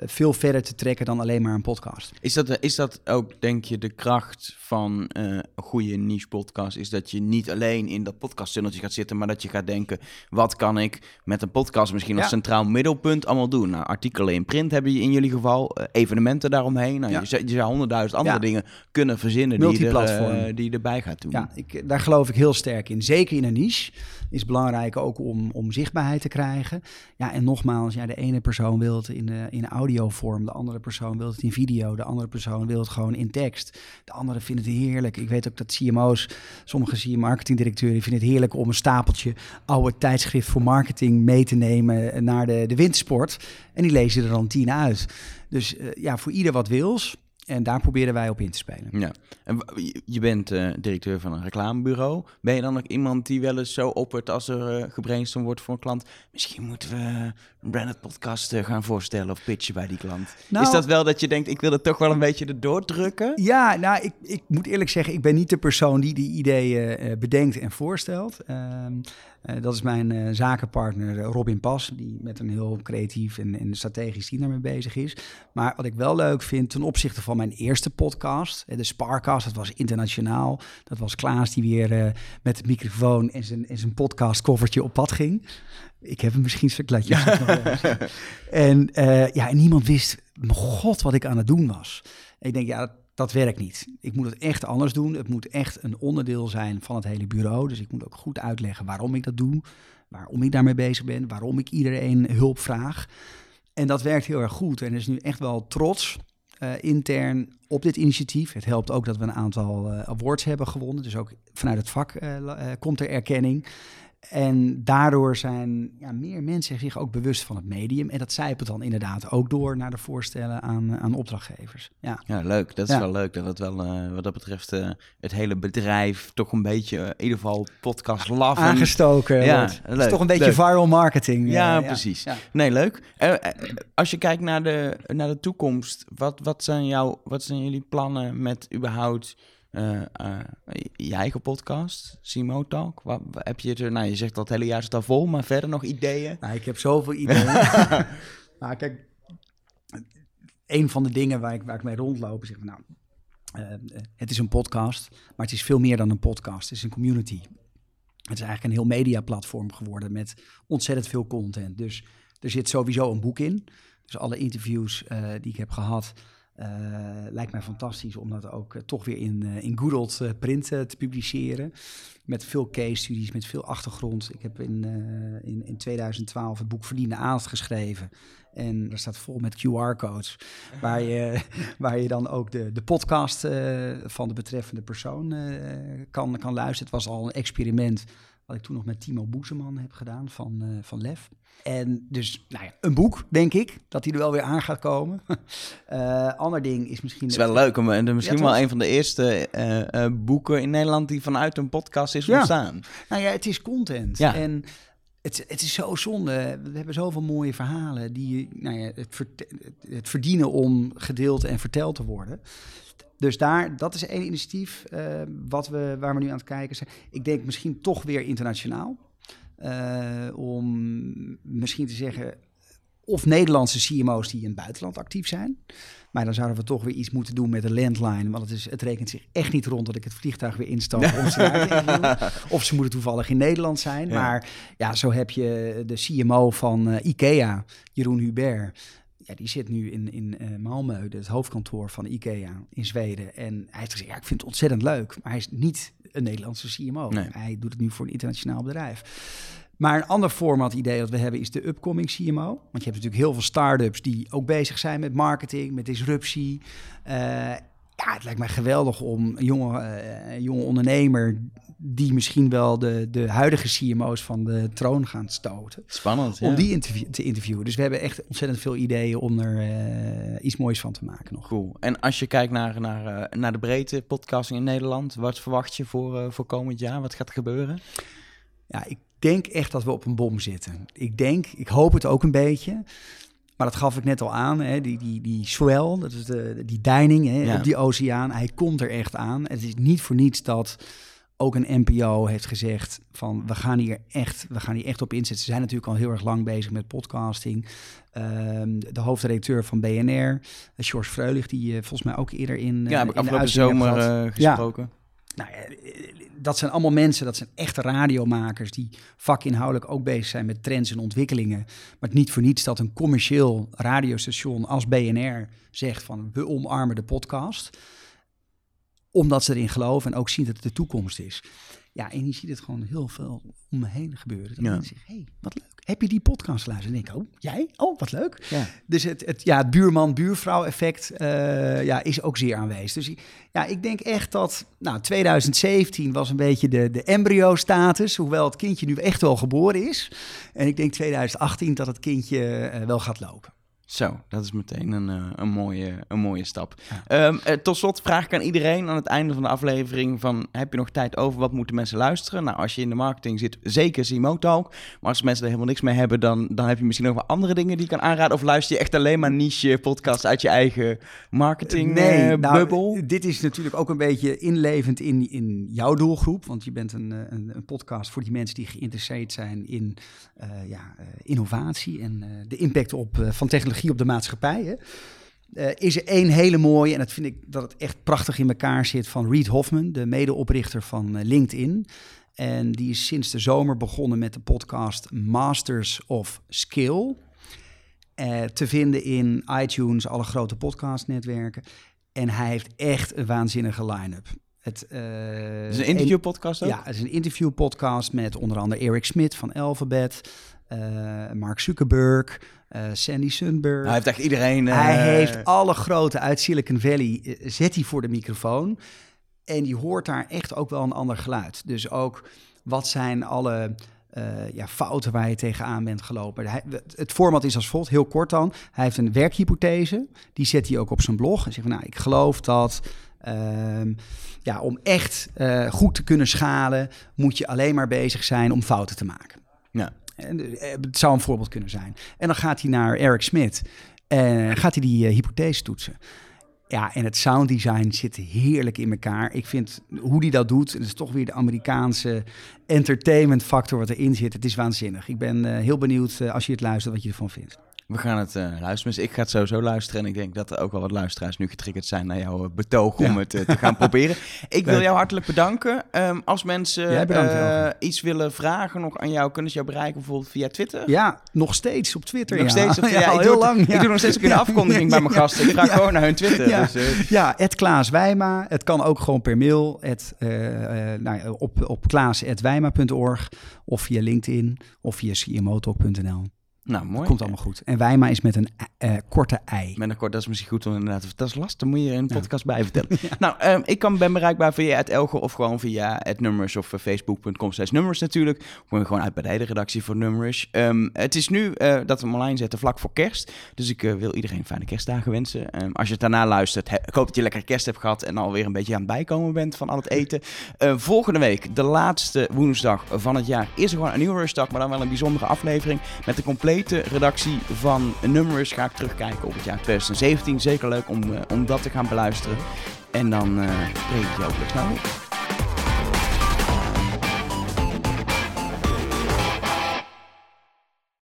veel verder te trekken dan alleen maar een podcast.
Is dat, is dat ook, denk je, de kracht van uh, een goede niche podcast? Is dat je niet alleen in dat podcasttunneltje gaat zitten, maar dat je gaat denken: wat kan ik met een podcast misschien ja. als centraal middelpunt allemaal doen? Nou, artikelen in print hebben je in jullie geval, uh, evenementen daaromheen. Nou, ja. je, je zou honderdduizend andere ja. dingen kunnen verzinnen die je, er, die je erbij gaat doen.
Ja, ik, daar geloof ik heel sterk in. Zeker in een niche is belangrijk ook om, om zichtbaarheid te krijgen. Ja, en nogmaals, ja, de ene persoon wil het in, in audiovorm, de andere persoon wil het in video, de andere persoon wil het gewoon in tekst. De andere vindt het heerlijk. Ik weet ook dat CMO's, sommige CM marketingdirecteuren, vinden het heerlijk om een stapeltje oude tijdschrift voor marketing mee te nemen naar de, de wintersport. En die lezen er dan tien uit. Dus uh, ja, voor ieder wat wils. En daar proberen wij op in te spelen.
Ja, en je bent uh, directeur van een reclamebureau. Ben je dan ook iemand die wel eens zo oppert als er uh, gebrainstormd wordt voor een klant? Misschien moeten we een branded podcast uh, gaan voorstellen of pitchen bij die klant. Nou, Is dat wel dat je denkt, ik wil het toch wel een beetje erdoor drukken?
Ja, nou, ik, ik moet eerlijk zeggen, ik ben niet de persoon die die ideeën bedenkt en voorstelt. Ehm, uh, dat is mijn uh, zakenpartner Robin Pas, die met een heel creatief en, en strategisch team daarmee bezig is. Maar wat ik wel leuk vind ten opzichte van mijn eerste podcast, de Sparcast, dat was internationaal. Dat was Klaas die weer uh, met de microfoon en zijn, en zijn op pad ging. Ik heb hem misschien stukletjes. <laughs> en ja, en niemand wist, mijn god, wat ik aan het doen was. En ik denk, ja, dat werkt niet. Ik moet het echt anders doen. Het moet echt een onderdeel zijn van het hele bureau. Dus ik moet ook goed uitleggen waarom ik dat doe, waarom ik daarmee bezig ben, waarom ik iedereen hulp vraag. En dat werkt heel erg goed. En er is nu echt wel trots uh, intern op dit initiatief. Het helpt ook dat we een aantal uh, awards hebben gewonnen. Dus ook vanuit het vak uh, komt er erkenning. En daardoor zijn ja, meer mensen zich ook bewust van het medium. En dat zijpelt dan inderdaad ook door naar de voorstellen aan, aan opdrachtgevers. Ja.
Ja, leuk. Dat is
Ja.
wel leuk dat het wel, eh, wat dat betreft, eh, het hele bedrijf toch een beetje, eh, in ieder geval podcast en-
Aangestoken
Ja,
is toch een beetje
leuk.
viral marketing.
Ja,
eh,
precies. Nee, leuk. Eh, eh, als je kijkt naar de, naar de toekomst, wat, wat, zijn jouw, wat zijn jullie plannen met überhaupt eh, je eigen podcast, Simo Talk? Wat, heb je er, nou, je zegt dat het hele jaar al vol, maar verder nog ideeën?
Nou, ik heb zoveel ideeën. maar <laughs> kijk, een van de dingen waar ik, waar ik mee rondloop, is zeg maar, nou, eh, het is een podcast, maar het is veel meer dan een podcast. Het is een community. Het is eigenlijk een heel mediaplatform geworden met ontzettend veel content. Dus er zit sowieso een boek in. Dus alle interviews die ik heb gehad, eh, lijkt mij fantastisch om dat ook eh, toch weer in, eh, in good old eh, print eh, te publiceren. Met veel case studies, met veel achtergrond. Ik heb in, eh, in, in 2012 het boek Verdiende Aandacht geschreven. En daar staat vol met QR-codes. Waar je, <laughs> waar je dan ook de, de podcast eh, van de betreffende persoon eh, kan, kan luisteren. Het was al een experiment wat ik toen nog met Timo Boezeman heb gedaan van, eh, van Lef. En dus, nou ja, een boek, denk ik, dat hij er wel weer aan gaat komen. <laughs> Eh ander ding is misschien...
Het is wel leuk, om, en misschien
Ja,
wel een van de eerste eh, eh, boeken in Nederland die vanuit een podcast is
Ja.
ontstaan.
Nou ja, het is content.
Ja.
En het, het is zo zonde. We hebben zoveel mooie verhalen die nou ja, het, het verdienen om gedeeld en verteld te worden. Dus daar, dat is één initiatief eh, wat we, waar we nu aan het kijken zijn. Ik denk misschien toch weer internationaal. Eh, om misschien te zeggen, of Nederlandse CMO's die in het buitenland actief zijn. Maar dan zouden we toch weer iets moeten doen met de landline. Want het, is, het rekent zich echt niet rond dat ik het vliegtuig weer instap om te. <laughs> Of ze moeten toevallig in Nederland zijn.
Ja.
Maar ja, zo heb je de CMO van eh, IKEA, Jeroen Hubert. Ja, die zit nu in, in eh Malmö, het hoofdkantoor van IKEA in Zweden. En hij heeft gezegd, ja, ik vind het ontzettend leuk. Maar hij is niet een Nederlandse CMO.
Nee.
Hij doet het nu voor een internationaal bedrijf. Maar een ander format idee dat we hebben is de upcoming CMO. Want je hebt natuurlijk heel veel start-ups die ook bezig zijn met marketing, met disruptie. Eh, ja, het lijkt mij geweldig om een jonge, eh, jonge ondernemer die misschien wel de, de huidige CMO's van de troon gaan stoten.
Spannend,
Om
ja.
die interview, te interviewen. Dus we hebben echt ontzettend veel ideeën om er eh, iets moois van te maken nog.
Cool. En als je kijkt naar, naar, naar de breedte podcasting in Nederland, wat verwacht je voor, voor komend jaar? Wat gaat er gebeuren?
Ja, ik denk echt dat we op een bom zitten. Ik denk, ik hoop het ook een beetje. Maar dat gaf ik net al aan, hè, die, die, die swell, dat is de, die deining hè,
Ja.
op die oceaan. Hij komt er echt aan. Het is niet voor niets dat ook een NPO heeft gezegd van we gaan hier echt, we gaan hier echt op inzetten. Ze zijn natuurlijk al heel erg lang bezig met podcasting. Ehm, de hoofdredacteur van BNR, eh, George Freulich, die je volgens mij ook eerder in, eh,
ja, heb ik
de
afgelopen zomer eh, gesproken.
Nou, dat zijn allemaal mensen, dat zijn echte radiomakers die vakinhoudelijk ook bezig zijn met trends en ontwikkelingen. Maar het niet voor niets dat een commercieel radiostation als BNR zegt van we omarmen de podcast. Omdat ze erin geloven en ook zien dat het de toekomst is. Ja, en je ziet het gewoon heel veel om me heen gebeuren. Dat
Ja.
mensen zeggen, hé, hey, wat leuk. Heb je die podcast geluisterd? En ik, oh, jij? Oh, wat leuk.
Ja.
Dus het, het, ja, het buurman-buurvrouw effect eh, ja, is ook zeer aanwezig. Dus ja, ik denk echt dat nou, 2017 was een beetje de, de embryo-status, hoewel het kindje nu echt wel geboren is. En ik denk 2018 dat het kindje eh, wel gaat lopen.
Zo, dat is meteen een, eh, een, mooie, een mooie stap.
Ja.
Ehm, eh, tot slot vraag ik aan iedereen aan het einde van de aflevering van... heb je nog tijd over, wat moeten mensen luisteren? Nou, als je in de marketing zit, zeker Simo Talk. Maar als mensen er helemaal niks mee hebben, dan, dan heb je misschien nog wel andere dingen die je kan aanraden. Of luister je echt alleen maar niche podcasts uit je eigen marketing eh,
nou,
bubbel?
dit is natuurlijk ook een beetje inlevend in, in jouw doelgroep. Want je bent een, een, een podcast voor die mensen die geïnteresseerd zijn in ja, innovatie en de impact op, van technologie op de maatschappij. Hè. Eh, is er één hele mooie, en dat vind ik dat het echt prachtig in elkaar zit, van Reed Hoffman, de medeoprichter van eh, LinkedIn. En die is sinds de zomer begonnen met de podcast Masters of Skill. Eh, te vinden in iTunes, alle grote podcastnetwerken. En hij heeft echt een waanzinnige line-up. Het,
Het is een interviewpodcast ook?
ja, het is een interviewpodcast met onder andere Eric Smit van Alphabet, Mark Zuckerberg, Sandy Sundberg.
Hij heeft echt iedereen... eh,
Hij heeft alle grote uit Silicon Valley, eh, zet hij voor de microfoon. En die hoort daar echt ook wel een ander geluid. Dus ook wat zijn alle ja, fouten waar je tegenaan bent gelopen. Hij, het format is als volgt, heel kort dan. Hij heeft een werkhypothese, die zet hij ook op zijn blog. En zegt van, nou, ik geloof dat... Ehm, ja, om echt goed te kunnen schalen, moet je alleen maar bezig zijn om fouten te maken. Ja. En, het zou een voorbeeld kunnen zijn. En dan gaat hij naar Eric Smit en gaat hij die hypothese toetsen. Ja, en het sounddesign zit heerlijk in elkaar. Ik vind hoe die dat doet, het is toch weer de Amerikaanse entertainment factor wat erin zit. Het is waanzinnig. Ik ben uh, heel benieuwd als je het luistert wat je ervan vindt.
We gaan het uh, luisteren. Dus ik ga het sowieso luisteren. En ik denk dat er ook wel wat luisteraars nu getriggerd zijn naar jouw betoog om het uh, te gaan <laughs> proberen. Ik wil jou hartelijk bedanken. Um, als mensen bedankt, uh, iets willen vragen nog aan jou, kunnen ze jou bereiken bijvoorbeeld via Twitter?
Ja, nog steeds op Twitter.
Nog ja. steeds op <laughs> ja, al heel lang. Ik doe nog steeds een <laughs> afkondiging bij mijn gasten. Ik vraag gewoon naar hun Twitter.
Ja,
dus,
ja Klaas Wijma. Het kan ook gewoon per mail. Het, nou, op op klaas.wijma.org of via LinkedIn of via cmotalk.nl.
Nou, mooi.
komt allemaal goed. En Wijma is met een uh, korte ei.
Met een kort, dat is misschien goed om inderdaad. Dat is lastig, moet je in een podcast bij vertellen. <laughs> Nou, um, ik kan, ben bereikbaar via het Elge of gewoon via het Nummers of uh, facebook.com slash nummers natuurlijk. Of gewoon uit bij de hele redactie voor Nummers. Um, het is nu uh, dat we hem online zetten vlak voor kerst. Dus ik wil iedereen fijne kerstdagen wensen. Um, als je het daarna luistert, ik hoop dat je lekker kerst hebt gehad en alweer een beetje aan het bijkomen bent van al het eten. volgende week, de laatste woensdag van het jaar, is er gewoon een nieuwe rustdag, maar dan wel een bijzondere aflevering met de complete redactie van Numbers ga ik terugkijken op het jaar 2017. Zeker leuk om, uh, om dat te gaan beluisteren. En dan uh, je weer snel weer.